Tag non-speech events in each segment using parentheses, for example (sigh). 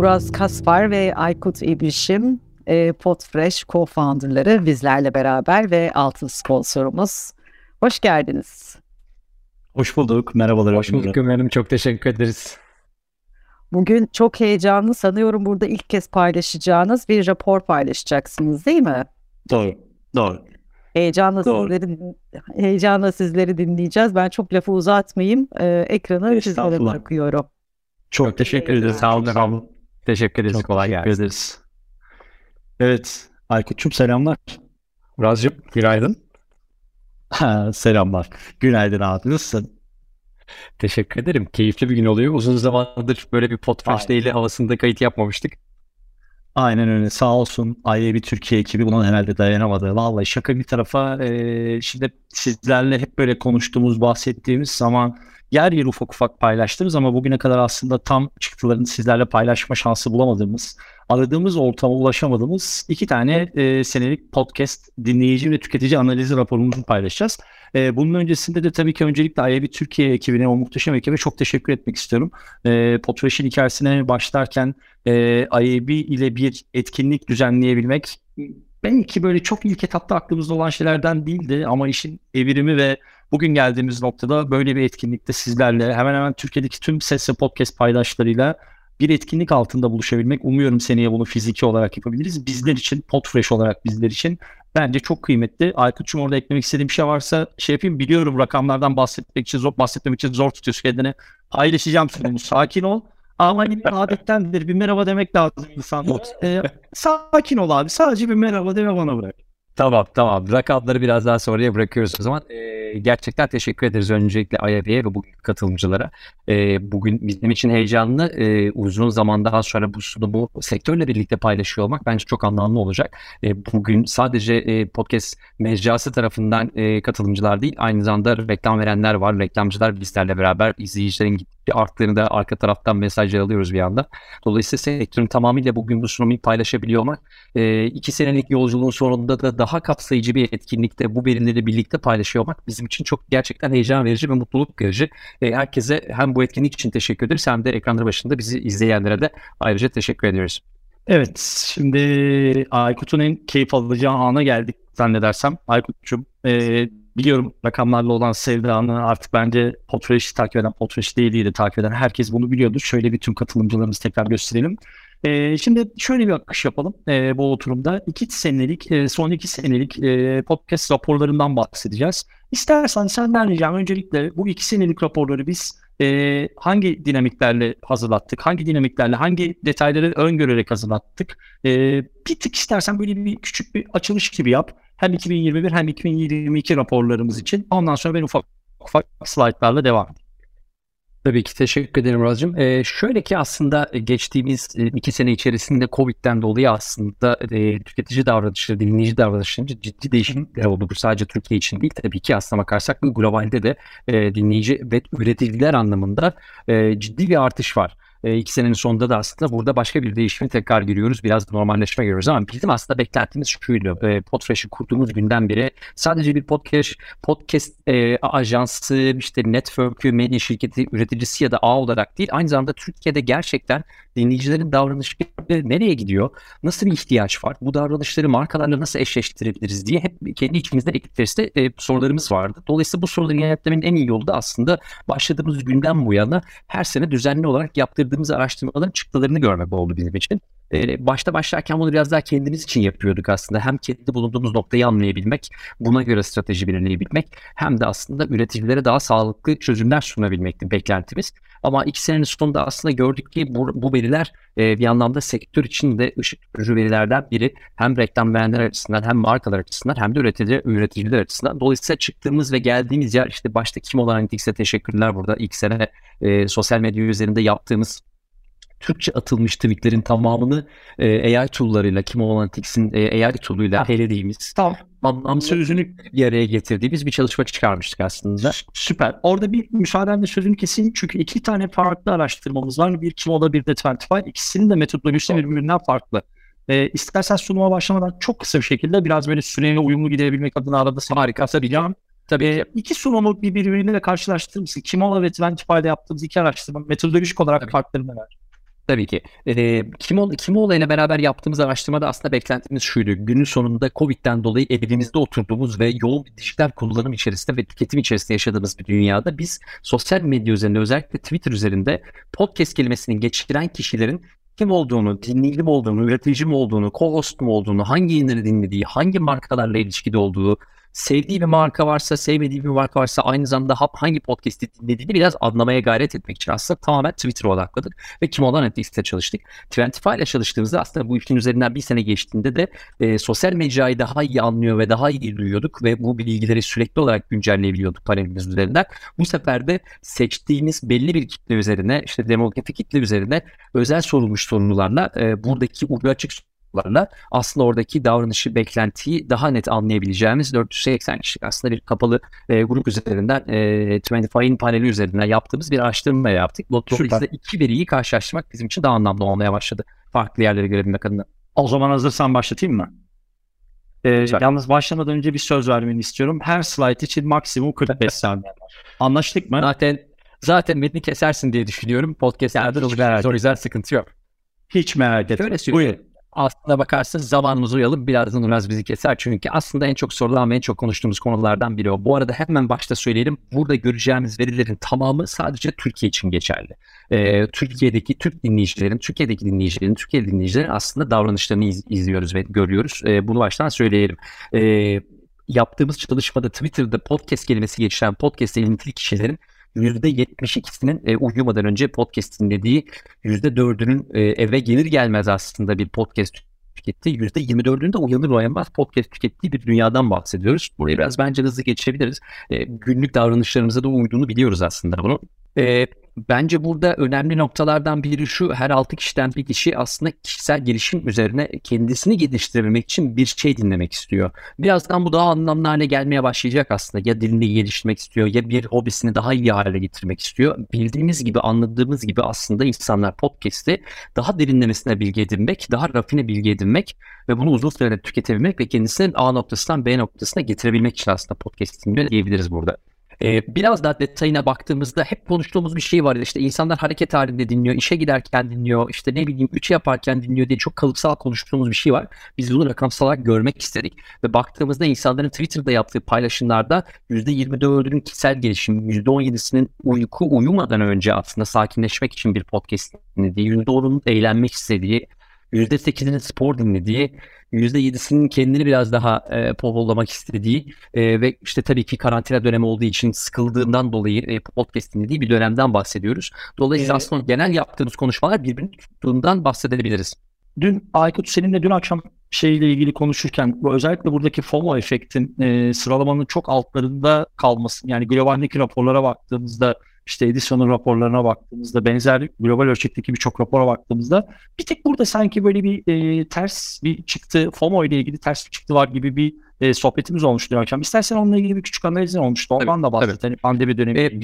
Uraz Kaspar ve Aykut İbrişim, e, Podfresh co-founderları bizlerle beraber ve altın sponsorumuz. Hoş geldiniz. Hoş bulduk. Merhabalar. Hoş bulduk Ömer'im. Çok teşekkür ederiz. Bugün çok heyecanlı sanıyorum burada ilk kez paylaşacağınız bir rapor paylaşacaksınız değil mi? Doğru. Doğru. Heyecanla Doğru. sizleri heyecanla sizleri dinleyeceğiz. Ben çok lafı uzatmayayım. Ee, ekranı sizlere bırakıyorum. Çok, çok teşekkür ederiz. Sağ olun. Teşekkür ederiz. Çok Kolay teşekkür gelsin. ederiz. Evet. Aykut'cum selamlar. Muraz'cığım günaydın. Ha, selamlar. Günaydın abi. Nasılsın? Teşekkür ederim. Keyifli bir gün oluyor. Uzun zamandır böyle bir podcast ile havasında kayıt yapmamıştık. Aynen öyle. Sağ olsun bir Türkiye ekibi buna herhalde dayanamadı. Vallahi şaka bir tarafa e, şimdi sizlerle hep böyle konuştuğumuz, bahsettiğimiz zaman yer yer ufak ufak paylaştığımız ama bugüne kadar aslında tam çıktılarını sizlerle paylaşma şansı bulamadığımız, aradığımız ortama ulaşamadığımız iki tane e, senelik podcast dinleyici ve tüketici analizi raporumuzu paylaşacağız. E, bunun öncesinde de tabii ki öncelikle IAB Türkiye ekibine, o muhteşem ekibe çok teşekkür etmek istiyorum. E, Potreş'in hikayesine başlarken e, IAB ile bir etkinlik düzenleyebilmek belki böyle çok ilk etapta aklımızda olan şeylerden değildi ama işin evrimi ve bugün geldiğimiz noktada böyle bir etkinlikte sizlerle hemen hemen Türkiye'deki tüm ses ve podcast paydaşlarıyla bir etkinlik altında buluşabilmek. Umuyorum seneye bunu fiziki olarak yapabiliriz. Bizler için, Podfresh olarak bizler için bence çok kıymetli. Aykut'cum orada eklemek istediğim bir şey varsa şey yapayım. Biliyorum rakamlardan bahsetmek için zor, bahsetmemek için zor tutuyorsun kendini. Paylaşacağım sunumu. Sakin ol. Ama hani bir adettendir. Bir merhaba demek lazım insan. Ee, sakin ol abi. Sadece bir merhaba deme bana bırak. Tamam tamam. Rakamları biraz daha sonraya bırakıyoruz o zaman. Ee, gerçekten teşekkür ederiz öncelikle IAB'ye ve bugün katılımcılara. Ee, bugün bizim için heyecanlı. Ee, uzun zaman daha sonra bu sunumu sektörle birlikte paylaşıyor olmak bence çok anlamlı olacak. Ee, bugün sadece e, podcast mecrası tarafından e, katılımcılar değil aynı zamanda reklam verenler var. Reklamcılar bizlerle beraber izleyicilerin arttığını da arka taraftan mesajlar alıyoruz bir anda. Dolayısıyla sektörün tamamıyla bugün bu sunumu paylaşabiliyor olmak e, iki senelik yolculuğun sonunda da daha kapsayıcı bir etkinlikte bu verileri birlikte paylaşıyor olmak bizim için çok gerçekten heyecan verici ve mutluluk verici. E, herkese hem bu etkinlik için teşekkür ederiz hem de ekranları başında bizi izleyenlere de ayrıca teşekkür ediyoruz. Evet, şimdi Aykut'un en keyif alacağı ana geldik zannedersem. Aykut'cum, e, biliyorum rakamlarla olan sevdanı artık bence Potreş'i takip eden, Potreş değil de takip eden herkes bunu biliyordur. Şöyle bir tüm katılımcılarımızı tekrar gösterelim. E, şimdi şöyle bir akış yapalım e, bu oturumda. iki senelik, e, son iki senelik e, podcast raporlarından bahsedeceğiz. İstersen senden ricam öncelikle bu iki senelik raporları biz e, hangi dinamiklerle hazırlattık, hangi dinamiklerle, hangi detayları öngörerek hazırlattık. E, bir tık istersen böyle bir küçük bir açılış gibi yap. Hem 2021 hem 2022 raporlarımız için. Ondan sonra ben ufak ufak slaytlarla devam edeyim. Tabii ki teşekkür ederim Razcığım. Ee, şöyle ki aslında geçtiğimiz e, iki sene içerisinde Covid'den dolayı aslında e, tüketici davranışları, dinleyici davranışlarında ciddi değişiklikler oldu. Bu sadece Türkiye için değil tabii ki aslına bakarsak globalde de e, dinleyici ve üreticiler anlamında e, ciddi bir artış var e, iki senenin sonunda da aslında burada başka bir değişimi tekrar görüyoruz. Biraz normalleşme görüyoruz ama bizim aslında beklentimiz şuydu. E, Podfresh'i kurduğumuz günden beri sadece bir podcast podcast e, ajansı, işte network'ü, medya şirketi, üreticisi ya da ağ olarak değil. Aynı zamanda Türkiye'de gerçekten dinleyicilerin davranışları nereye gidiyor? Nasıl bir ihtiyaç var? Bu davranışları markalarla nasıl eşleştirebiliriz diye hep kendi içimizde ekip e, sorularımız vardı. Dolayısıyla bu soruları yanıtlamanın en iyi yolu da aslında başladığımız günden bu yana her sene düzenli olarak yaptırdığımız araştırmaların çıktılarını görmek oldu bizim için. Başta başlarken bunu biraz daha kendimiz için yapıyorduk aslında. Hem kendi bulunduğumuz noktayı anlayabilmek, buna göre strateji belirleyebilmek hem de aslında üreticilere daha sağlıklı çözümler sunabilmekti beklentimiz. Ama iki senenin sonunda aslında gördük ki bu, bu veriler bir anlamda sektör için de ışık tutucu verilerden biri. Hem reklam verenler açısından hem markalar açısından hem de üretici, üreticiler açısından. Dolayısıyla çıktığımız ve geldiğimiz yer işte başta kim olan Analytics'e teşekkürler burada. ilk sene e, sosyal medya üzerinde yaptığımız Türkçe atılmış tweetlerin tamamını e, AI tool'larıyla, Kimo Analytics'in e, AI tool'uyla helediğimiz, tam anlam sözünü bir araya getirdiğimiz bir çalışma çıkarmıştık aslında. Süper. Orada bir müsaadenle sözünü keseyim çünkü iki tane farklı araştırmamız var. Bir Kimo'da bir de Twentify. İkisinin de metodolojisi birbirinden farklı. E, istersen sunuma başlamadan çok kısa bir şekilde biraz böyle süreye uyumlu gidebilmek adına arada seni harika saracağım. Tabii iki sunumu birbiriyle karşılaştırır mısın? Kimola ve Twentify'da yaptığımız iki araştırma metodolojik olarak farkları neler? Tabii ki. E, Kimoğlu, Kimoğlu ile beraber yaptığımız araştırmada aslında beklentimiz şuydu. Günün sonunda Covid'den dolayı evimizde oturduğumuz ve yoğun bir dijital kullanım içerisinde ve tüketim içerisinde yaşadığımız bir dünyada biz sosyal medya üzerinde özellikle Twitter üzerinde podcast kelimesini geçiren kişilerin kim olduğunu, dinleyici olduğunu, üretici mi olduğunu, co-host mu olduğunu, hangi yayınları dinlediği, hangi markalarla ilişkide olduğu, sevdiği bir marka varsa, sevmediği bir marka varsa aynı zamanda hangi podcast'i dinlediğini biraz anlamaya gayret etmek için aslında tamamen Twitter'a odakladık ve kim olan Netflix'te çalıştık. Twentify ile çalıştığımızda aslında bu işin üzerinden bir sene geçtiğinde de e, sosyal mecrayı daha iyi anlıyor ve daha iyi duyuyorduk ve bu bilgileri sürekli olarak güncelleyebiliyorduk panelimiz üzerinden. Bu sefer de seçtiğimiz belli bir kitle üzerine işte demografik kitle üzerine özel sorulmuş sorularla e, buradaki ucu açık sorularla aslında oradaki davranışı, beklentiyi daha net anlayabileceğimiz 480 kişilik aslında bir kapalı e, grup üzerinden e, 25'in paneli üzerinden yaptığımız bir araştırma yaptık. Dolayısıyla iki veriyi karşılaştırmak bizim için daha anlamlı olmaya başladı. Farklı yerlere görebilmek adına. O zaman hazırsan başlatayım mı? Ee, yalnız başlamadan önce bir söz vermeni istiyorum. Her slide için maksimum 45 (laughs) saniye Anlaştık mı? Zaten zaten metni kesersin diye düşünüyorum. Podcast'lerde olacak. O yüzden sıkıntı yok. Hiç merak etme. Şöyle Buyur aslında bakarsanız zamanımız uyalım birazdan Uraz bizi keser. Çünkü aslında en çok sorulan ve en çok konuştuğumuz konulardan biri o. Bu arada hemen başta söyleyelim. Burada göreceğimiz verilerin tamamı sadece Türkiye için geçerli. Ee, Türkiye'deki Türk dinleyicilerin, Türkiye'deki dinleyicilerin, Türkiye dinleyicilerin aslında davranışlarını iz, izliyoruz ve görüyoruz. Ee, bunu baştan söyleyelim. Ee, yaptığımız çalışmada Twitter'da podcast kelimesi geçiren podcast ilintili kişilerin %72'sinin e, uyumadan önce podcast dinlediği, %4'ünün e, eve gelir gelmez aslında bir podcast tüketti. %24'ünün de uyanır uyanmaz podcast tükettiği bir dünyadan bahsediyoruz. Burayı biraz bence hızlı geçebiliriz. E, günlük davranışlarımıza da uyduğunu biliyoruz aslında bunu. E, bence burada önemli noktalardan biri şu her altı kişiden bir kişi aslında kişisel gelişim üzerine kendisini geliştirebilmek için bir şey dinlemek istiyor. Birazdan bu daha anlamlı hale gelmeye başlayacak aslında. Ya dilini geliştirmek istiyor ya bir hobisini daha iyi hale getirmek istiyor. Bildiğimiz gibi anladığımız gibi aslında insanlar podcast'i daha derinlemesine bilgi edinmek, daha rafine bilgi edinmek ve bunu uzun sürede tüketebilmek ve kendisinin A noktasından B noktasına getirebilmek için aslında podcast dinliyor diyebiliriz burada. Ee, biraz daha detayına baktığımızda hep konuştuğumuz bir şey var. İşte insanlar hareket halinde dinliyor, işe giderken dinliyor, işte ne bileyim ütü yaparken dinliyor diye çok kalıpsal konuştuğumuz bir şey var. Biz bunu rakamsal olarak görmek istedik. Ve baktığımızda insanların Twitter'da yaptığı paylaşımlarda %24'ünün kişisel gelişim, %17'sinin uyku uyumadan önce aslında sakinleşmek için bir podcast dinlediği, %10'unun eğlenmek istediği, %8'inin spor dinlediği, %7'sinin kendini biraz daha e, popollamak istediği e, ve işte tabii ki karantina dönemi olduğu için sıkıldığından dolayı e, podcast dinlediği bir dönemden bahsediyoruz. Dolayısıyla evet. aslında genel yaptığımız konuşmalar birbirini tuttuğundan bahsedebiliriz. Dün Aykut seninle dün akşam şeyle ilgili konuşurken bu özellikle buradaki FOMO efektin e, sıralamanın çok altlarında kalması yani globaldeki raporlara baktığımızda işte Edison'un raporlarına baktığımızda benzer global ölçekteki birçok rapora baktığımızda bir tek burada sanki böyle bir e, ters bir çıktı FOMO ile ilgili ters bir çıktı var gibi bir e, sohbetimiz olmuştu akşam. İstersen onunla ilgili bir küçük analizin olmuştu. Ondan da bahset. Hani pandemi dönemi. E,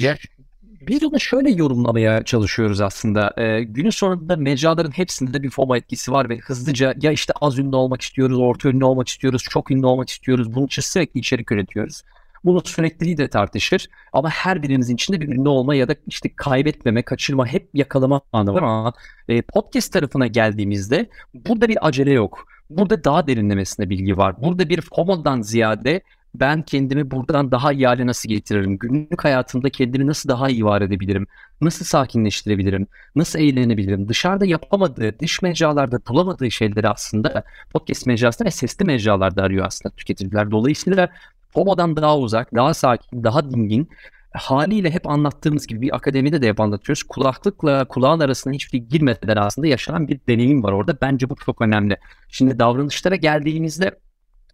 biz onu şöyle yorumlamaya çalışıyoruz aslında. Ee, günün sonunda mecraların hepsinde bir FOMO etkisi var ve hızlıca ya işte az ünlü olmak istiyoruz, orta ünlü olmak istiyoruz, çok ünlü olmak istiyoruz. Bunun için sürekli içerik üretiyoruz. Bunun sürekliliği de tartışır. Ama her birimizin içinde bir ünlü olma ya da işte kaybetmeme, kaçırma, hep yakalama anı var ama e, podcast tarafına geldiğimizde burada bir acele yok. Burada daha derinlemesine bilgi var. Burada bir FOMO'dan ziyade ben kendimi buradan daha iyi hale nasıl getiririm? Günlük hayatımda kendimi nasıl daha iyi var edebilirim? Nasıl sakinleştirebilirim? Nasıl eğlenebilirim? Dışarıda yapamadığı, dış mecralarda bulamadığı şeyleri aslında podcast mecrasında ve sesli mecralarda arıyor aslında tüketiciler. Dolayısıyla FOMO'dan daha uzak, daha sakin, daha dingin haliyle hep anlattığımız gibi bir akademide de hep anlatıyoruz. Kulaklıkla kulağın arasına hiçbir şey girmeden aslında yaşanan bir deneyim var orada. Bence bu çok önemli. Şimdi davranışlara geldiğimizde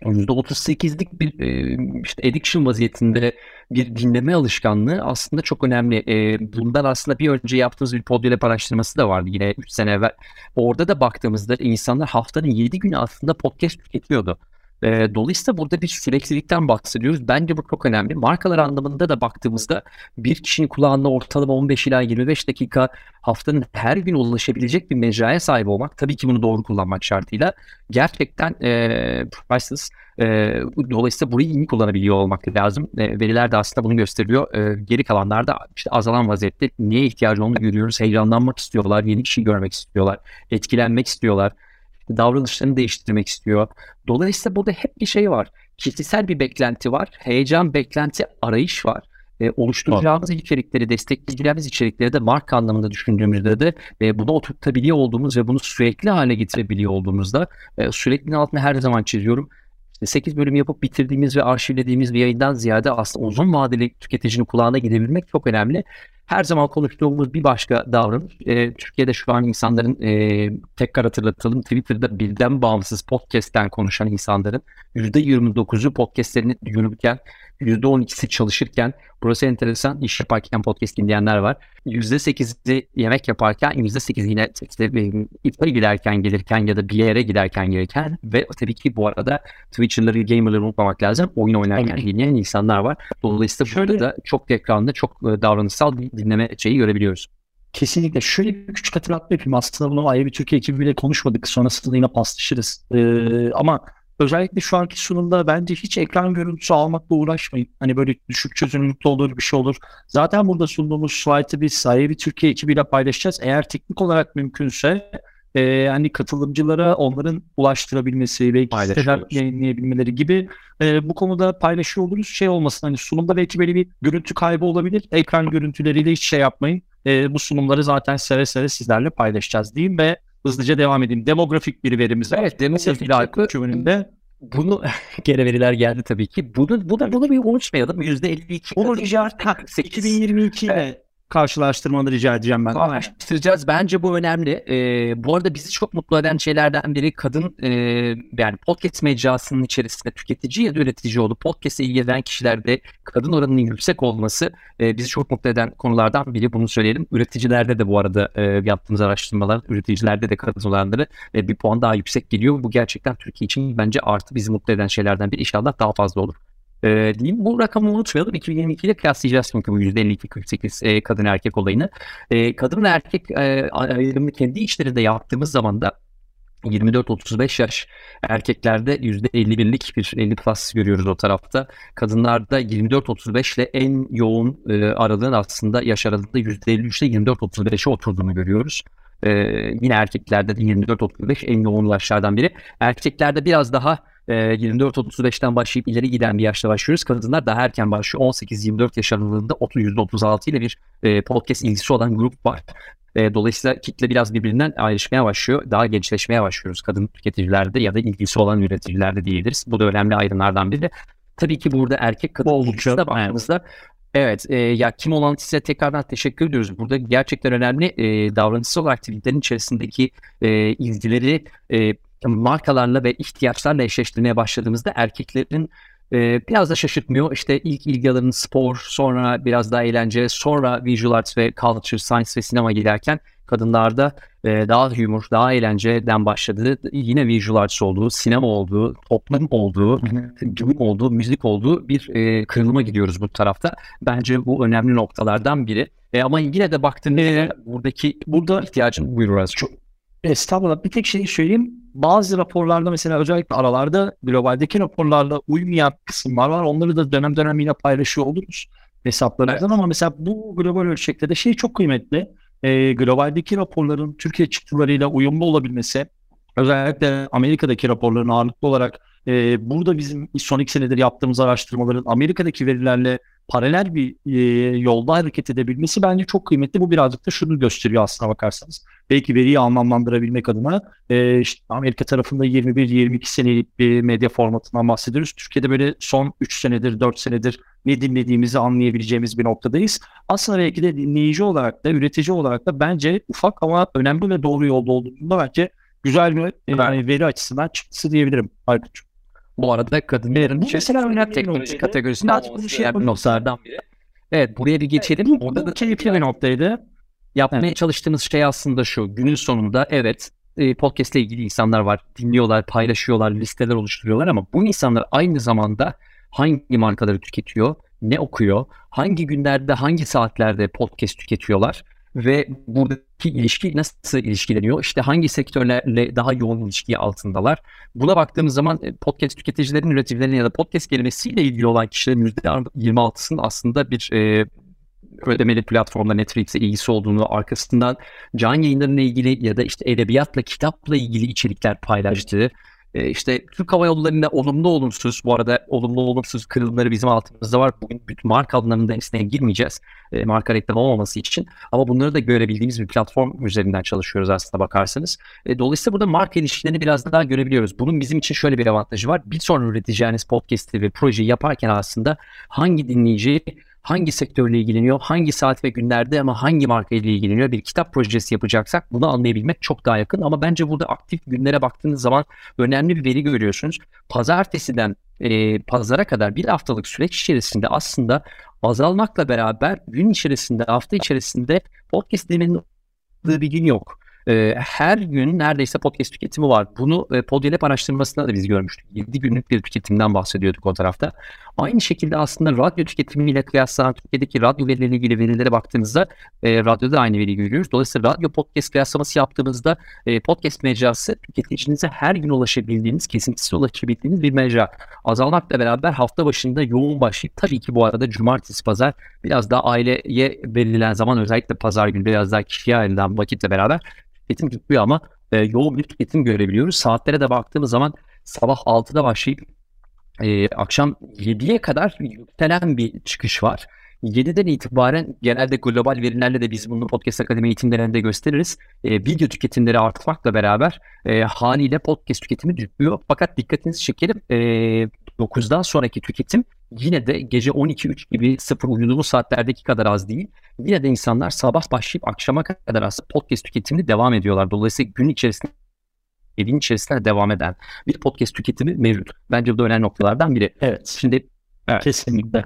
%38'lik bir e, işte addiction vaziyetinde bir dinleme alışkanlığı aslında çok önemli. E, bundan aslında bir önce yaptığımız bir Podilab araştırması da vardı yine 3 sene evvel. Orada da baktığımızda insanlar haftanın 7 günü aslında podcast tüketiyordu. E, dolayısıyla burada bir süreklilikten bahsediyoruz. Bence bu çok önemli. Markalar anlamında da baktığımızda bir kişinin kulağında ortalama 15 ila 25 dakika haftanın her gün ulaşabilecek bir mecraya sahip olmak. Tabii ki bunu doğru kullanmak şartıyla. Gerçekten e, priceless. E, dolayısıyla burayı iyi kullanabiliyor olmak lazım. E, veriler de aslında bunu gösteriyor. E, geri kalanlarda işte azalan vaziyette niye ihtiyacı olduğunu görüyoruz. Heyecanlanmak istiyorlar, yeni şey görmek istiyorlar, etkilenmek istiyorlar davranışlarını değiştirmek istiyor. Dolayısıyla burada hep bir şey var. Kişisel bir beklenti var. Heyecan, beklenti, arayış var. E, oluşturacağımız evet. içerikleri, destekleyeceğimiz içerikleri de marka anlamında düşündüğümüzde de ve bunu oturtabiliyor olduğumuz ve bunu sürekli hale getirebiliyor olduğumuzda e, sürekliliğin altını her zaman çiziyorum. 8 bölüm yapıp bitirdiğimiz ve arşivlediğimiz bir yayından ziyade aslında uzun vadeli tüketicinin kulağına gidebilmek çok önemli her zaman konuştuğumuz bir başka davranış. E, Türkiye'de şu an insanların e, tekrar hatırlatalım Twitter'da birden bağımsız podcast'ten konuşan insanların %29'u podcastlerini yürürken %12'si çalışırken burası enteresan iş yaparken podcast dinleyenler var. %8'i yemek yaparken %8 yine işte iftar giderken gelirken ya da bir yere giderken gelirken ve tabii ki bu arada Twitcher'ları, gamer'ları unutmamak lazım. Oyun oynarken dinleyen insanlar var. Dolayısıyla Şöyle, burada da çok ekranda çok e, davranışsal bir dinleme şeyi görebiliyoruz. Kesinlikle. Şöyle bir küçük hatırlatma yapayım. Aslında bunu ayrı bir Türkiye ekibiyle konuşmadık. Sonrasında yine paslaşırız. Ee, ama özellikle şu anki sunumda bence hiç ekran görüntüsü almakla uğraşmayın. Hani böyle düşük çözünürlükte olur bir şey olur. Zaten burada sunduğumuz slide'ı biz sahibi Türkiye ekibiyle paylaşacağız. Eğer teknik olarak mümkünse e, hani katılımcılara onların ulaştırabilmesi, belki siteler yayınlayabilmeleri gibi e, bu konuda paylaşıyor oluruz. Şey olmasın hani sunumda belki böyle bir görüntü kaybı olabilir. Ekran görüntüleriyle hiç şey yapmayın. E, bu sunumları zaten seve seve sizlerle paylaşacağız diyeyim ve hızlıca devam edeyim. Demografik bir verimiz var. Evet, demografik çömününde bunu (laughs) gene veriler geldi tabii ki. Bunu bunu bunu bir unutmayalım. %52 bunu rica 2022 ile karşılaştırmanı rica edeceğim ben. Karşılaştıracağız. Bence bu önemli. Ee, bu arada bizi çok mutlu eden şeylerden biri kadın e, yani podcast mecrasının içerisinde tüketici ya da üretici olup podcast'e ilgilenen kişilerde kadın oranının yüksek olması e, bizi çok mutlu eden konulardan biri. Bunu söyleyelim. Üreticilerde de bu arada e, yaptığımız araştırmalar üreticilerde de kadın olanları e, bir puan daha yüksek geliyor. Bu gerçekten Türkiye için bence artı bizi mutlu eden şeylerden biri. İnşallah daha fazla olur e, diyeyim. Bu rakamı unutmayalım. 2022 ile kıyaslayacağız çünkü bu %52-48 e, kadın erkek olayını. E, kadın erkek e, ayrımını kendi içlerinde yaptığımız zaman da 24-35 yaş erkeklerde %51'lik bir 50 plus görüyoruz o tarafta. Kadınlarda 24-35 ile en yoğun e, aralığın aslında yaş aralığında %53 ile 24-35'e oturduğunu görüyoruz. Ee, yine erkeklerde de 24-35 en yoğun yaşlardan biri. Erkeklerde biraz daha 24-35'ten başlayıp ileri giden bir yaşta başlıyoruz. Kadınlar daha erken başlıyor. 18-24 yaş aralığında %36 ile bir podcast ilgisi olan grup var. dolayısıyla kitle biraz birbirinden ayrışmaya başlıyor. Daha gençleşmeye başlıyoruz kadın tüketicilerde ya da ilgisi olan üreticilerde diyebiliriz. Bu da önemli ayrımlardan biri. Tabii ki burada erkek kadın oldukça da baktığımızda Evet, e, ya kim olan size tekrardan teşekkür ediyoruz. Burada gerçekten önemli e, davranışsal aktivitelerin içerisindeki e, ilgileri e, markalarla ve ihtiyaçlarla eşleştirmeye başladığımızda erkeklerin e, biraz da şaşırtmıyor. İşte ilk ilgi alanı spor, sonra biraz daha eğlence, sonra visual arts ve culture, science ve sinema giderken kadınlarda e, daha humor, daha eğlenceden başladı. Yine visual arts olduğu, sinema olduğu, toplum olduğu, bilim olduğu, müzik olduğu bir e, kırılıma gidiyoruz bu tarafta. Bence bu önemli noktalardan biri. E, ama yine de baktığında buradaki burada ihtiyacın buyurur çok Estağfurullah. Bir tek şey söyleyeyim. Bazı raporlarda mesela özellikle aralarda globaldeki raporlarla uymayan kısımlar var. Onları da dönem dönem yine paylaşıyor oluruz hesaplarımızdan evet. ama mesela bu global ölçekte de şey çok kıymetli. E, globaldeki raporların Türkiye çıktılarıyla uyumlu olabilmesi özellikle Amerika'daki raporların ağırlıklı olarak e, burada bizim son iki senedir yaptığımız araştırmaların Amerika'daki verilerle paralel bir e, yolda hareket edebilmesi bence çok kıymetli. Bu birazcık da şunu gösteriyor aslına bakarsanız. Belki veriyi anlamlandırabilmek adına e, işte Amerika tarafında 21-22 senelik bir medya formatından bahsediyoruz. Türkiye'de böyle son 3 senedir, 4 senedir ne dinlediğimizi anlayabileceğimiz bir noktadayız. Aslında belki de dinleyici olarak da, üretici olarak da bence ufak ama önemli ve doğru yolda olduğunda bence güzel bir e, veri açısından çıktısı diyebilirim Aykut'cum. Bu arada kadınların mesela önemli teknoloji kategorisinde açılmış diğer bir noktalardan biri. Evet buraya bir geçelim. Burada da keyifli bir noktaydı. Yapmaya evet. çalıştığımız şey aslında şu. Günün sonunda evet e, podcast ile ilgili insanlar var. Dinliyorlar, paylaşıyorlar, listeler oluşturuyorlar ama bu insanlar aynı zamanda hangi markaları tüketiyor, ne okuyor, hangi günlerde, hangi saatlerde podcast tüketiyorlar ve buradaki ilişki nasıl ilişkileniyor? İşte hangi sektörlerle daha yoğun ilişki altındalar? Buna baktığımız zaman e, podcast tüketicilerin, üreticilerin ya da podcast kelimesiyle ilgili olan kişilerin %26'sının aslında bir e, ödemeli platformda Netflix'e ilgisi olduğunu, arkasından can yayınlarıyla ilgili ya da işte edebiyatla, kitapla ilgili içerikler paylaştığı, e, işte Türk Hava Yolları'nda olumlu olumsuz, bu arada olumlu olumsuz kırılımları bizim altımızda var. Bugün bütün marka adlarının hepsine girmeyeceğiz. E, marka reklam olmaması için. Ama bunları da görebildiğimiz bir platform üzerinden çalışıyoruz aslında bakarsanız. E, dolayısıyla burada marka ilişkilerini biraz daha görebiliyoruz. Bunun bizim için şöyle bir avantajı var. Bir sonra üreteceğiniz podcast'i ve projeyi yaparken aslında hangi dinleyici hangi sektörle ilgileniyor, hangi saat ve günlerde ama hangi marka ile ilgileniyor bir kitap projesi yapacaksak bunu anlayabilmek çok daha yakın. Ama bence burada aktif günlere baktığınız zaman önemli bir veri görüyorsunuz. Pazartesiden e, pazara kadar bir haftalık süreç içerisinde aslında azalmakla beraber gün içerisinde, hafta içerisinde podcast dinlemenin bir gün yok e, her gün neredeyse podcast tüketimi var. Bunu e, Podyalep araştırmasında da biz görmüştük. 7 günlük bir tüketimden bahsediyorduk o tarafta. Aynı şekilde aslında radyo tüketimiyle kıyaslanan Türkiye'deki radyo verileriyle ilgili verilere baktığımızda e, radyoda aynı veriyi görüyoruz. Dolayısıyla radyo podcast kıyaslaması yaptığımızda e, podcast mecrası tüketicinize her gün ulaşabildiğiniz, kesintisiz ulaşabildiğiniz bir mecra. Azalmakla beraber hafta başında yoğun başlayıp tabii ki bu arada cumartesi pazar biraz daha aileye verilen zaman özellikle pazar günü biraz daha kişiye ayrılan vakitle beraber tüketim tutmuyor ama e, yoğun bir tüketim görebiliyoruz. Saatlere de baktığımız zaman sabah 6'da başlayıp e, akşam 7'ye kadar yükselen bir çıkış var. 7'den itibaren genelde global verilerle de biz bunu Podcast Akademi eğitimlerinde gösteririz. E, video tüketimleri artmakla beraber e, haliyle podcast tüketimi düşüyor. Fakat dikkatinizi çekelim e, 9'dan sonraki tüketim yine de gece 12-3 gibi sıfır uyuduğumuz saatlerdeki kadar az değil. Yine de insanlar sabah başlayıp akşama kadar aslında podcast tüketimini devam ediyorlar. Dolayısıyla gün içerisinde evin içerisinde devam eden bir podcast tüketimi mevcut. Bence bu da önemli noktalardan biri. Evet. Şimdi evet. kesinlikle.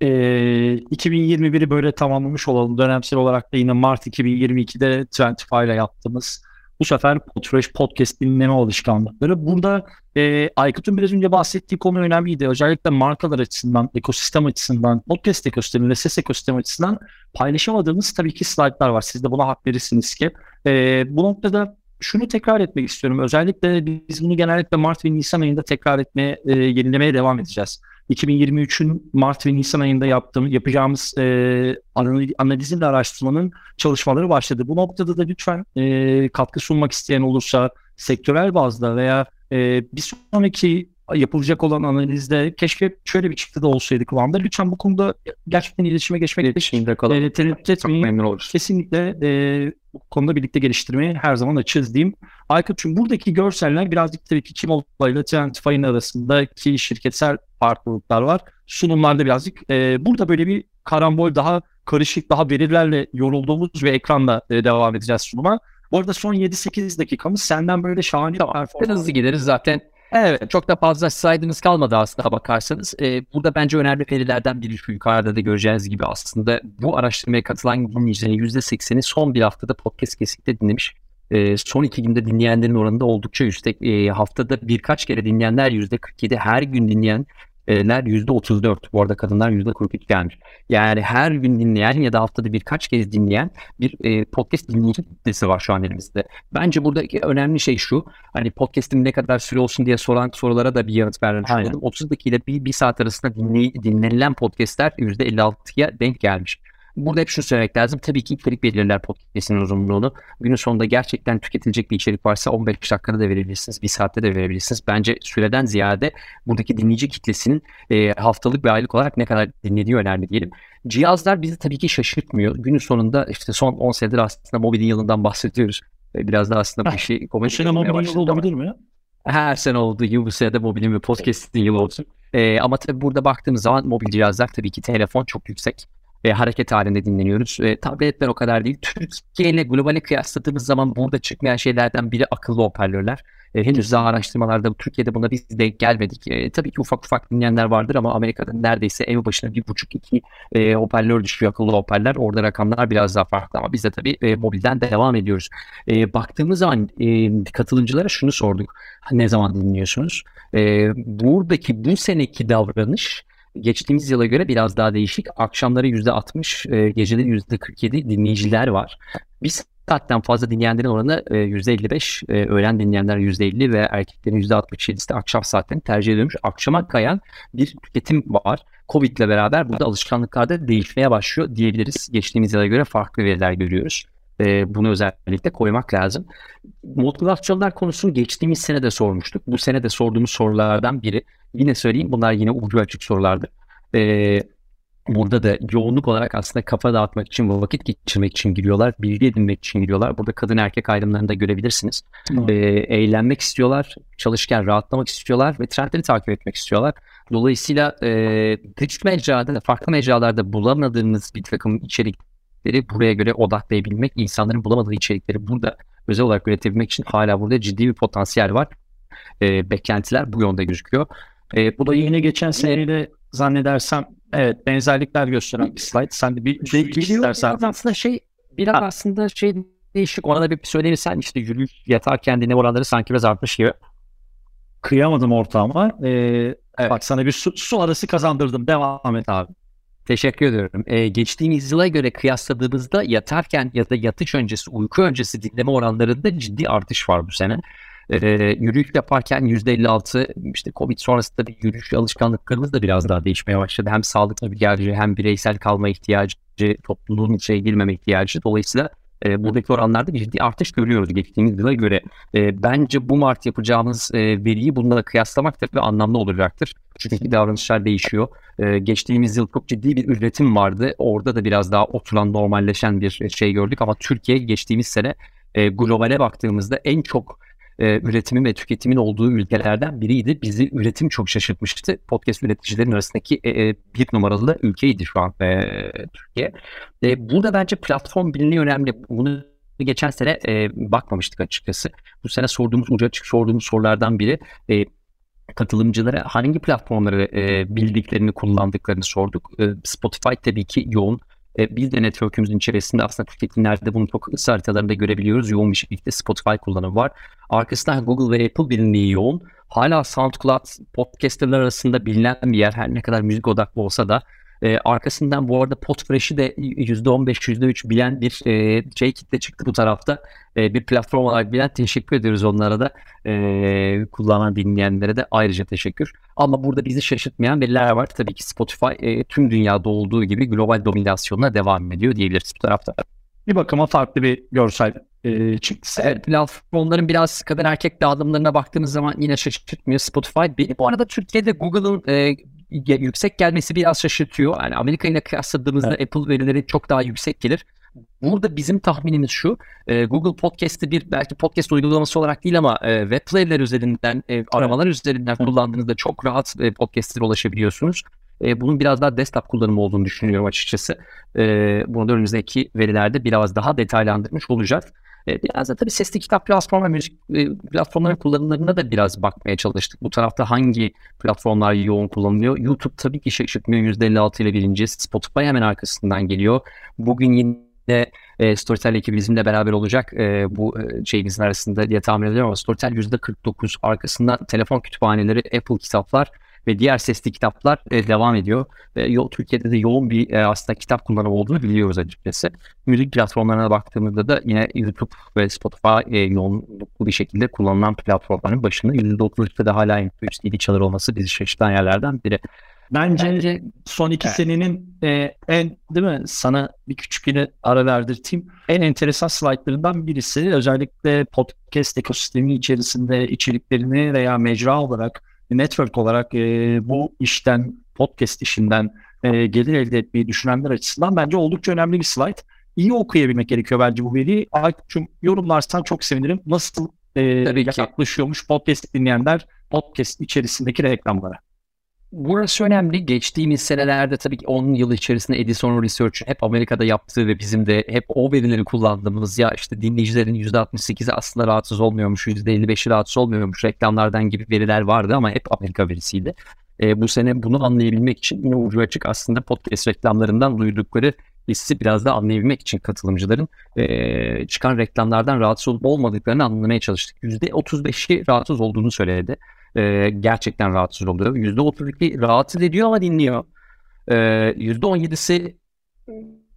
Ee, 2021'i böyle tamamlamış olalım. Dönemsel olarak da yine Mart 2022'de Twentify ile yaptığımız bu sefer Podfresh Podcast dinleme alışkanlıkları. Burada e, Aykut'un biraz önce bahsettiği konu önemliydi. Özellikle markalar açısından, ekosistem açısından, podcast ekosistemi ve ses ekosistemi açısından paylaşamadığımız tabii ki slaytlar var. Siz de buna hak verirsiniz ki. E, bu noktada şunu tekrar etmek istiyorum. Özellikle biz bunu genellikle Mart ve Nisan ayında tekrar etmeye, e, yenilemeye devam edeceğiz. 2023'ün Mart ve Nisan ayında yaptığım, yapacağımız e, analizin de araştırmanın çalışmaları başladı. Bu noktada da lütfen e, katkı sunmak isteyen olursa sektörel bazda veya e, bir sonraki yapılacak olan analizde keşke şöyle bir çıktı da olsaydı kıvamda. Lütfen bu konuda gerçekten iletişime geçmek iletişimde. E, tereddüt etmeyin. memnun oluruz. Kesinlikle e, bu konuda birlikte geliştirmeye her zaman açığız diyeyim. Aykut'cum buradaki görseller birazcık tabii ki Kim ile Tentify'ın arasındaki şirketsel farklılıklar var. Sunumlarda birazcık e, burada böyle bir karambol daha karışık daha verilerle yorulduğumuz ve ekranla e, devam edeceğiz sunuma. Bu arada son 7-8 dakikamız senden böyle şahane tamam. performans. Hızlı gideriz zaten. Evet çok da fazla saydınız kalmadı aslında bakarsanız. Ee, burada bence önemli verilerden biri şu yukarıda da göreceğiniz gibi aslında bu araştırmaya katılan dinleyicilerin %80'i son bir haftada podcast kesinlikle dinlemiş. Ee, son iki günde dinleyenlerin oranında oldukça yüksek. Ee, haftada birkaç kere dinleyenler %47, her gün dinleyen Erler %34. Bu arada kadınlar %43 gelmiş. Yani her gün dinleyen ya da haftada birkaç kez dinleyen bir e, podcast dinleyici kitlesi var şu an elimizde. Bence buradaki önemli şey şu. Hani podcast'im ne kadar süre olsun diye soran sorulara da bir yanıt vermiş oldum. 30 dakika ile bir, bir saat arasında dinley, dinlenilen podcastler %56'ya denk gelmiş. Burada hep şunu söylemek lazım. Tabii ki içerik belirler podcast'in uzunluğunu. Günün sonunda gerçekten tüketilecek bir içerik varsa 15 dakikada da verebilirsiniz. Bir saatte de verebilirsiniz. Bence süreden ziyade buradaki dinleyici kitlesinin e, haftalık ve aylık olarak ne kadar dinlediği önemli diyelim. Cihazlar bizi tabii ki şaşırtmıyor. Günün sonunda işte son 10 senedir aslında mobilin yılından bahsediyoruz. E, biraz da aslında bu işi komedi sene mobilin yılı olabilir mi? Her sene olduğu gibi bu sene de mobilin ve podcast'in yılı olsun. E, ama tabii burada baktığımız zaman mobil cihazlar tabii ki telefon çok yüksek. E, hareket halinde dinleniyoruz. E, tabletler o kadar değil. Türkiye ile globale kıyasladığımız zaman burada çıkmayan şeylerden biri akıllı hoparlörler. E, henüz daha araştırmalarda Türkiye'de buna biz de gelmedik. E, tabii ki ufak ufak dinleyenler vardır ama Amerika'da neredeyse ev başına bir buçuk iki e, hoparlör düşüyor akıllı hoparlörler. Orada rakamlar biraz daha farklı ama biz de tabii e, mobilden devam ediyoruz. E, baktığımız zaman e, katılımcılara şunu sorduk. Ne zaman dinliyorsunuz? E, buradaki bu seneki davranış geçtiğimiz yıla göre biraz daha değişik. Akşamları %60, e, geceleri %47 dinleyiciler var. Biz saatten fazla dinleyenlerin oranı e, %55, e, öğlen dinleyenler %50 ve erkeklerin %67'si de akşam saatlerini tercih ediyormuş. Akşama kayan bir tüketim var. Covid ile beraber burada alışkanlıklarda değişmeye başlıyor diyebiliriz. Geçtiğimiz yıla göre farklı veriler görüyoruz. E, bunu özellikle koymak lazım. Motivasyonlar konusunu geçtiğimiz sene de sormuştuk. Bu sene de sorduğumuz sorulardan biri. Yine söyleyeyim bunlar yine ucu açık sorulardı. E, burada da yoğunluk olarak aslında kafa dağıtmak için, vakit geçirmek için giriyorlar. Bilgi edinmek için giriyorlar. Burada kadın erkek ayrımlarını da görebilirsiniz. E, eğlenmek istiyorlar, çalışırken rahatlamak istiyorlar ve trendleri takip etmek istiyorlar. Dolayısıyla e, dış mecrada, farklı mecralarda bulamadığınız bir takım içerikleri buraya göre odaklayabilmek, insanların bulamadığı içerikleri burada özel olarak üretebilmek için hala burada ciddi bir potansiyel var. E, beklentiler bu yönde gözüküyor. E, bu da yine geçen seneyle zannedersem evet benzerlikler gösteren bir slide. Sen de bir şey istersen. Biraz aslında şey biraz ha. aslında şey değişik. Ona da bir söylenirsen işte yürüyüş yatarken dinleme oranları sanki biraz artmış gibi. Kıyamadım ortağıma. Ee, evet. Bak sana bir su, su arası kazandırdım. Devam et abi. Teşekkür ediyorum. Ee, geçtiğimiz yıla göre kıyasladığımızda yatarken ya da yatış öncesi, uyku öncesi dinleme oranlarında ciddi artış var bu sene. E, yürüyüş yaparken %56 işte Covid sonrasında bir yürüyüş alışkanlıklarımız da biraz daha değişmeye başladı. Hem sağlıklı bir ihtiyacı hem bireysel kalma ihtiyacı, topluluğun içine girmeme ihtiyacı. Dolayısıyla e, buradaki oranlarda bir ciddi artış görüyoruz geçtiğimiz yıla göre. E, bence bu Mart yapacağımız e, veriyi bununla kıyaslamak tabii anlamlı olacaktır. Çünkü davranışlar değişiyor. E, geçtiğimiz yıl çok ciddi bir üretim vardı. Orada da biraz daha oturan, normalleşen bir şey gördük. Ama Türkiye geçtiğimiz sene e, globale baktığımızda en çok e, üretimin ve tüketimin olduğu ülkelerden biriydi. Bizi üretim çok şaşırtmıştı. Podcast üreticilerin arasındaki e, e, bir numaralı ülkeydi şu an e, Türkiye. E, burada bence platform bilinliği önemli. Bunu geçen sene e, bakmamıştık açıkçası. Bu sene sorduğumuz, ucu açık sorduğumuz sorulardan biri e, katılımcılara hangi platformları e, bildiklerini kullandıklarını sorduk. E, Spotify tabii ki yoğun. E, biz de network'ümüzün içerisinde aslında tüketimlerde bunu çok ısı haritalarında görebiliyoruz. Yoğun bir şekilde Spotify kullanımı var. Arkasından Google ve Apple bilinliği yoğun. Hala SoundCloud podcasterlar arasında bilinen bir yer. Her ne kadar müzik odaklı olsa da e, arkasından bu arada Podfresh'i de %15, %3 bilen bir e, şey kitle çıktı bu tarafta. E, bir platform olarak bilen teşekkür ediyoruz onlara da. E, kullanan dinleyenlere de ayrıca teşekkür. Ama burada bizi şaşırtmayan veriler var. Tabii ki Spotify e, tüm dünyada olduğu gibi global dominasyonuna devam ediyor diyebiliriz bu tarafta. Bir bakıma farklı bir görsel e, çıktısı. Evet, platformların biraz kadın erkek dağılımlarına baktığımız zaman yine şaşırtmıyor Spotify. Bu arada Türkiye'de Google'ın e, yüksek gelmesi biraz şaşırtıyor. Yani Amerika ile kıyasladığımızda evet. Apple verileri çok daha yüksek gelir. Burada bizim tahminimiz şu. E, Google Podcast'ı bir belki podcast uygulaması olarak değil ama e, web player'ler üzerinden, e, aramalar evet. üzerinden evet. kullandığınızda çok rahat e, podcast'lere ulaşabiliyorsunuz. E, bunun biraz daha desktop kullanımı olduğunu düşünüyorum açıkçası. E, bunu da önümüzdeki verilerde biraz daha detaylandırmış olacağız. E, biraz da tabii sesli kitap platformu ve müzik e, platformların kullanımlarına da biraz bakmaya çalıştık. Bu tarafta hangi platformlar yoğun kullanılıyor? YouTube tabii ki şaşırtmıyor. %56 ile birinci. Spotify hemen arkasından geliyor. Bugün yine e, Storytel ekibi bizimle beraber olacak. E, bu e, şeyimizin arasında diye tahmin ediyorum ama Storytel %49 arkasından telefon kütüphaneleri, Apple kitaplar ve diğer sesli kitaplar e, devam ediyor. E, yo, Türkiye'de de yoğun bir e, aslında kitap kullanımı olduğunu biliyoruz açıkçası. Müzik platformlarına baktığımızda da yine YouTube ve Spotify e, yoğunluklu bir şekilde kullanılan platformların başında %33'te de hala MP3 CD çalar olması bizi şaşırtan yerlerden biri. Bence, Bence son iki evet. senenin e, en değil mi sana bir küçük yine ara verdirteyim. En enteresan slaytlarından birisi özellikle podcast ekosistemi içerisinde içeriklerini veya mecra olarak network olarak e, bu işten, podcast işinden e, gelir elde etmeyi düşünenler açısından bence oldukça önemli bir slide. İyi okuyabilmek gerekiyor bence bu veriyi. Aykut'cum yorumlarsan çok sevinirim. Nasıl e, yaklaşıyormuş podcast dinleyenler podcast içerisindeki reklamlara? Burası önemli. Geçtiğimiz senelerde tabii ki 10 yıl içerisinde Edison Research'ın hep Amerika'da yaptığı ve bizim de hep o verileri kullandığımız ya işte dinleyicilerin %68'i aslında rahatsız olmuyormuş, %55'i rahatsız olmuyormuş reklamlardan gibi veriler vardı ama hep Amerika verisiydi. E, bu sene bunu anlayabilmek için yine ucu açık aslında podcast reklamlarından duydukları hissi biraz da anlayabilmek için katılımcıların e, çıkan reklamlardan rahatsız olup olmadıklarını anlamaya çalıştık. %35'i rahatsız olduğunu söyledi e, gerçekten rahatsız oluyor. %32 rahatsız ediyor ama dinliyor. E, %17'si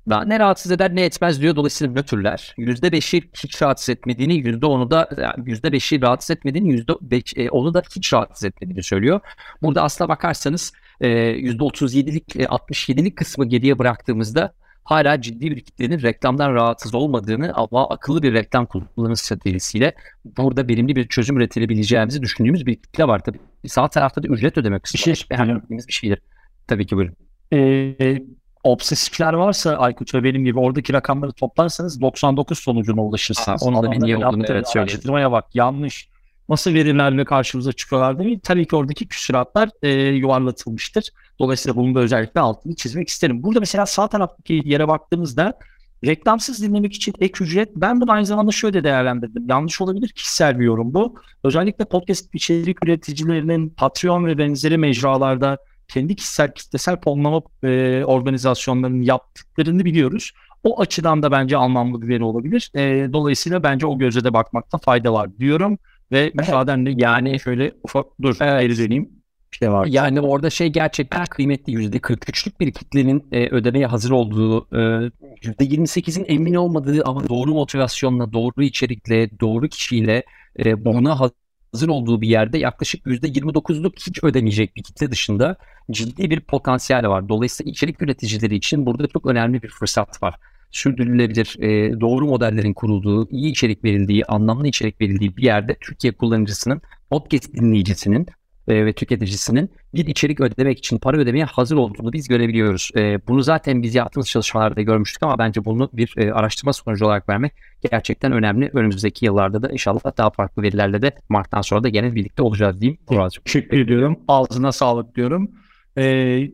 daha ne rahatsız eder ne etmez diyor. Dolayısıyla nötrler. %5'i hiç rahatsız etmediğini, %10'u da yani %5'i rahatsız etmediğini, %5, e, da hiç rahatsız etmediğini söylüyor. Burada aslına bakarsanız e, %37'lik, e, 67'lik kısmı geriye bıraktığımızda hala ciddi bir kitlenin reklamdan rahatsız olmadığını ama akıllı bir reklam kullanım stratejisiyle burada verimli bir çözüm üretilebileceğimizi düşündüğümüz bir kitle var. Tabii sağ tarafta da ücret ödemek bir şey beğendiğimiz bir şeydir. Tabii ki buyurun. Ee, obsesifler varsa Aykut ve benim gibi oradaki rakamları toplarsanız 99 sonucuna ulaşırsınız. Onu da niye olduğunu evet söyleyeyim. Bak yanlış nasıl verilerle karşımıza çıkıyorlar değil? Tabii ki oradaki küsuratlar e, yuvarlatılmıştır. Dolayısıyla bunun da özellikle altını çizmek isterim. Burada mesela sağ taraftaki yere baktığımızda reklamsız dinlemek için ek ücret ben bunu aynı zamanda şöyle değerlendirdim. Yanlış olabilir kişisel bir yorum bu. Özellikle podcast içerik üreticilerinin Patreon ve benzeri mecralarda kendi kişisel kitlesel fonlama e, organizasyonlarının yaptıklarını biliyoruz. O açıdan da bence anlamlı bir veri olabilir. E, dolayısıyla bence o göze de bakmakta fayda var diyorum. Ve (laughs) müsaadenle yani şöyle ufak dur evet. geri döneyim. şey var. Yani orada şey gerçekten kıymetli yüzde 43'lük bir kitlenin e, ödemeye hazır olduğu, e, yüzde 28'in emin olmadığı ama doğru motivasyonla, doğru içerikle, doğru kişiyle e, buna hazır olduğu bir yerde yaklaşık yüzde 29'luk hiç ödemeyecek bir kitle dışında ciddi bir potansiyel var. Dolayısıyla içerik üreticileri için burada çok önemli bir fırsat var sürdürülebilir, e, doğru modellerin kurulduğu, iyi içerik verildiği, anlamlı içerik verildiği bir yerde Türkiye kullanıcısının, podcast dinleyicisinin e, ve tüketicisinin bir içerik ödemek için para ödemeye hazır olduğunu biz görebiliyoruz. E, bunu zaten biz yaptığımız çalışmalarda görmüştük ama bence bunu bir e, araştırma sonucu olarak vermek gerçekten önemli. Önümüzdeki yıllarda da inşallah daha farklı verilerle de Mart'tan sonra da gene birlikte olacağız diyeyim. Teşekkür ediyorum. Ağzına sağlık diyorum. E,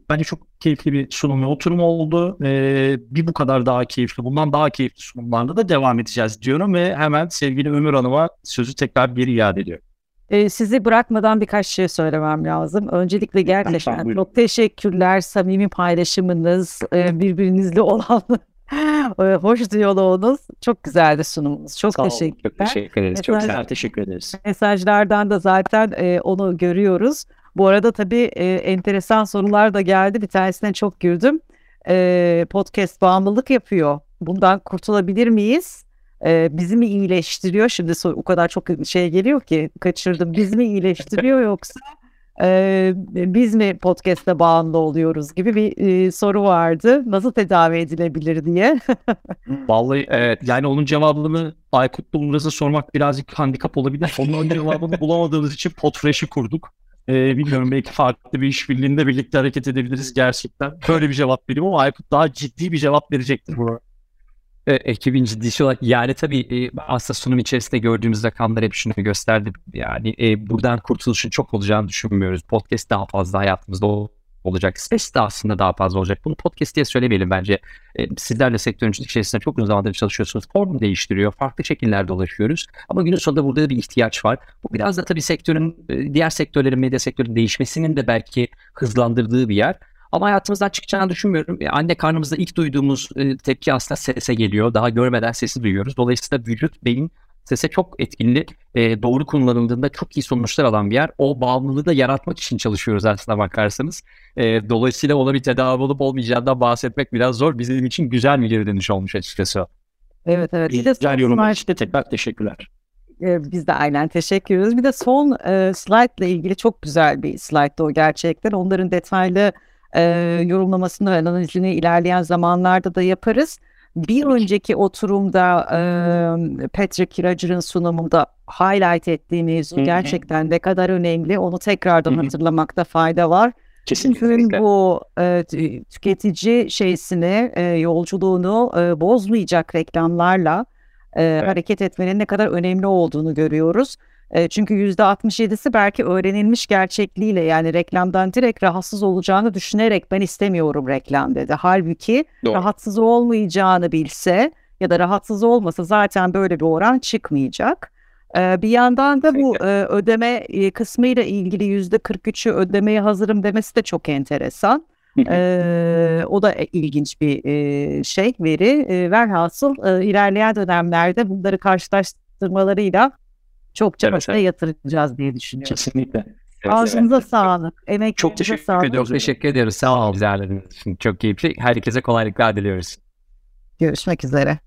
bence çok keyifli bir sunum ve oturum oldu. E, bir bu kadar daha keyifli, bundan daha keyifli sunumlarla da devam edeceğiz diyorum ve hemen sevgili Ömür Hanım'a sözü tekrar bir iade ediyorum. E, sizi bırakmadan birkaç şey söylemem lazım. Öncelikle gerçekten çok teşekkürler. Samimi paylaşımınız, e, birbirinizle (laughs) olan hoş diyaloğunuz. Çok güzeldi sunumunuz. Çok Sağ teşekkürler. Çok teşekkür ederiz. Mesaj, çok sağ teşekkür ederiz. Mesajlardan da zaten e, onu görüyoruz. Bu arada tabii e, enteresan sorular da geldi. Bir tanesine çok güldüm. E, podcast bağımlılık yapıyor. Bundan kurtulabilir miyiz? E, bizi mi iyileştiriyor? Şimdi o kadar çok şey geliyor ki kaçırdım. Biz mi iyileştiriyor yoksa e, biz mi podcast'e bağımlı oluyoruz gibi bir e, soru vardı. Nasıl tedavi edilebilir diye. (laughs) Vallahi evet yani onun cevabını Aykut Bulmaz'a sormak birazcık handikap olabilir. Onun cevabını bulamadığımız için Podfresh'i kurduk. Ee, bilmiyorum belki farklı bir işbirliğinde birlikte hareket edebiliriz gerçekten. Böyle bir cevap vereyim ama Aykut daha ciddi bir cevap verecektir bu. E, ekibin ciddisi olarak yani tabii e, aslında sunum içerisinde gördüğümüz rakamlar hep şunu gösterdi. Yani e, buradan kurtuluşun çok olacağını düşünmüyoruz. Podcast daha fazla hayatımızda olacak. Ses de aslında daha fazla olacak. Bunu podcast diye söylemeyelim bence. E, sizler de sektörün içerisinde çok uzun zamandır çalışıyorsunuz. Form değiştiriyor. Farklı şekillerde ulaşıyoruz. Ama günün sonunda burada bir ihtiyaç var. Bu biraz da tabii sektörün, e, diğer sektörlerin, medya sektörünün değişmesinin de belki hızlandırdığı bir yer. Ama hayatımızdan çıkacağını düşünmüyorum. Yani anne karnımızda ilk duyduğumuz e, tepki aslında sese geliyor. Daha görmeden sesi duyuyoruz. Dolayısıyla vücut, beyin sese çok etkili, e, doğru kullanıldığında çok iyi sonuçlar alan bir yer. O bağımlılığı da yaratmak için çalışıyoruz aslında bakarsanız. E, dolayısıyla ona bir tedavi olup olmayacağından bahsetmek biraz zor. Bizim için güzel bir geri dönüş olmuş açıkçası. Evet evet. Bir de güzel yorumlar için de tekrar teşekkürler. Biz de aynen teşekkür ediyoruz. Bir de son e, slide ile ilgili çok güzel bir slide o gerçekten. Onların detaylı e, yorumlamasını ve analizini ilerleyen zamanlarda da yaparız. Bir önceki oturumda e, Patrick Kiracır'ın sunumunda highlight ettiğimiz gerçekten ne kadar önemli onu tekrardan hatırlamakta fayda var. Kesinlikle. bu e, tüketici şeysini, e, yolculuğunu e, bozmayacak reklamlarla e, evet. hareket etmenin ne kadar önemli olduğunu görüyoruz. E, çünkü %67'si belki öğrenilmiş gerçekliğiyle yani reklamdan direkt rahatsız olacağını düşünerek ben istemiyorum reklam dedi. Halbuki Doğru. rahatsız olmayacağını bilse ya da rahatsız olmasa zaten böyle bir oran çıkmayacak. Bir yandan da bu e, ödeme e, kısmıyla ilgili %43'ü ödemeye hazırım demesi de çok enteresan. Ee, o da ilginç bir e, şey veri. E, velhasıl e, ilerleyen dönemlerde bunları karşılaştırmalarıyla çokça Evet, evet. yatıracağız diye düşünüyorum. Kesinlikle. Ağzınıza sağlık. Emeklerinize Çok teşekkür sağlık. ediyoruz. Teşekkür ediyoruz. Sağ olun. İçin. Çok keyifli. Herkese kolaylıklar diliyoruz. Görüşmek üzere.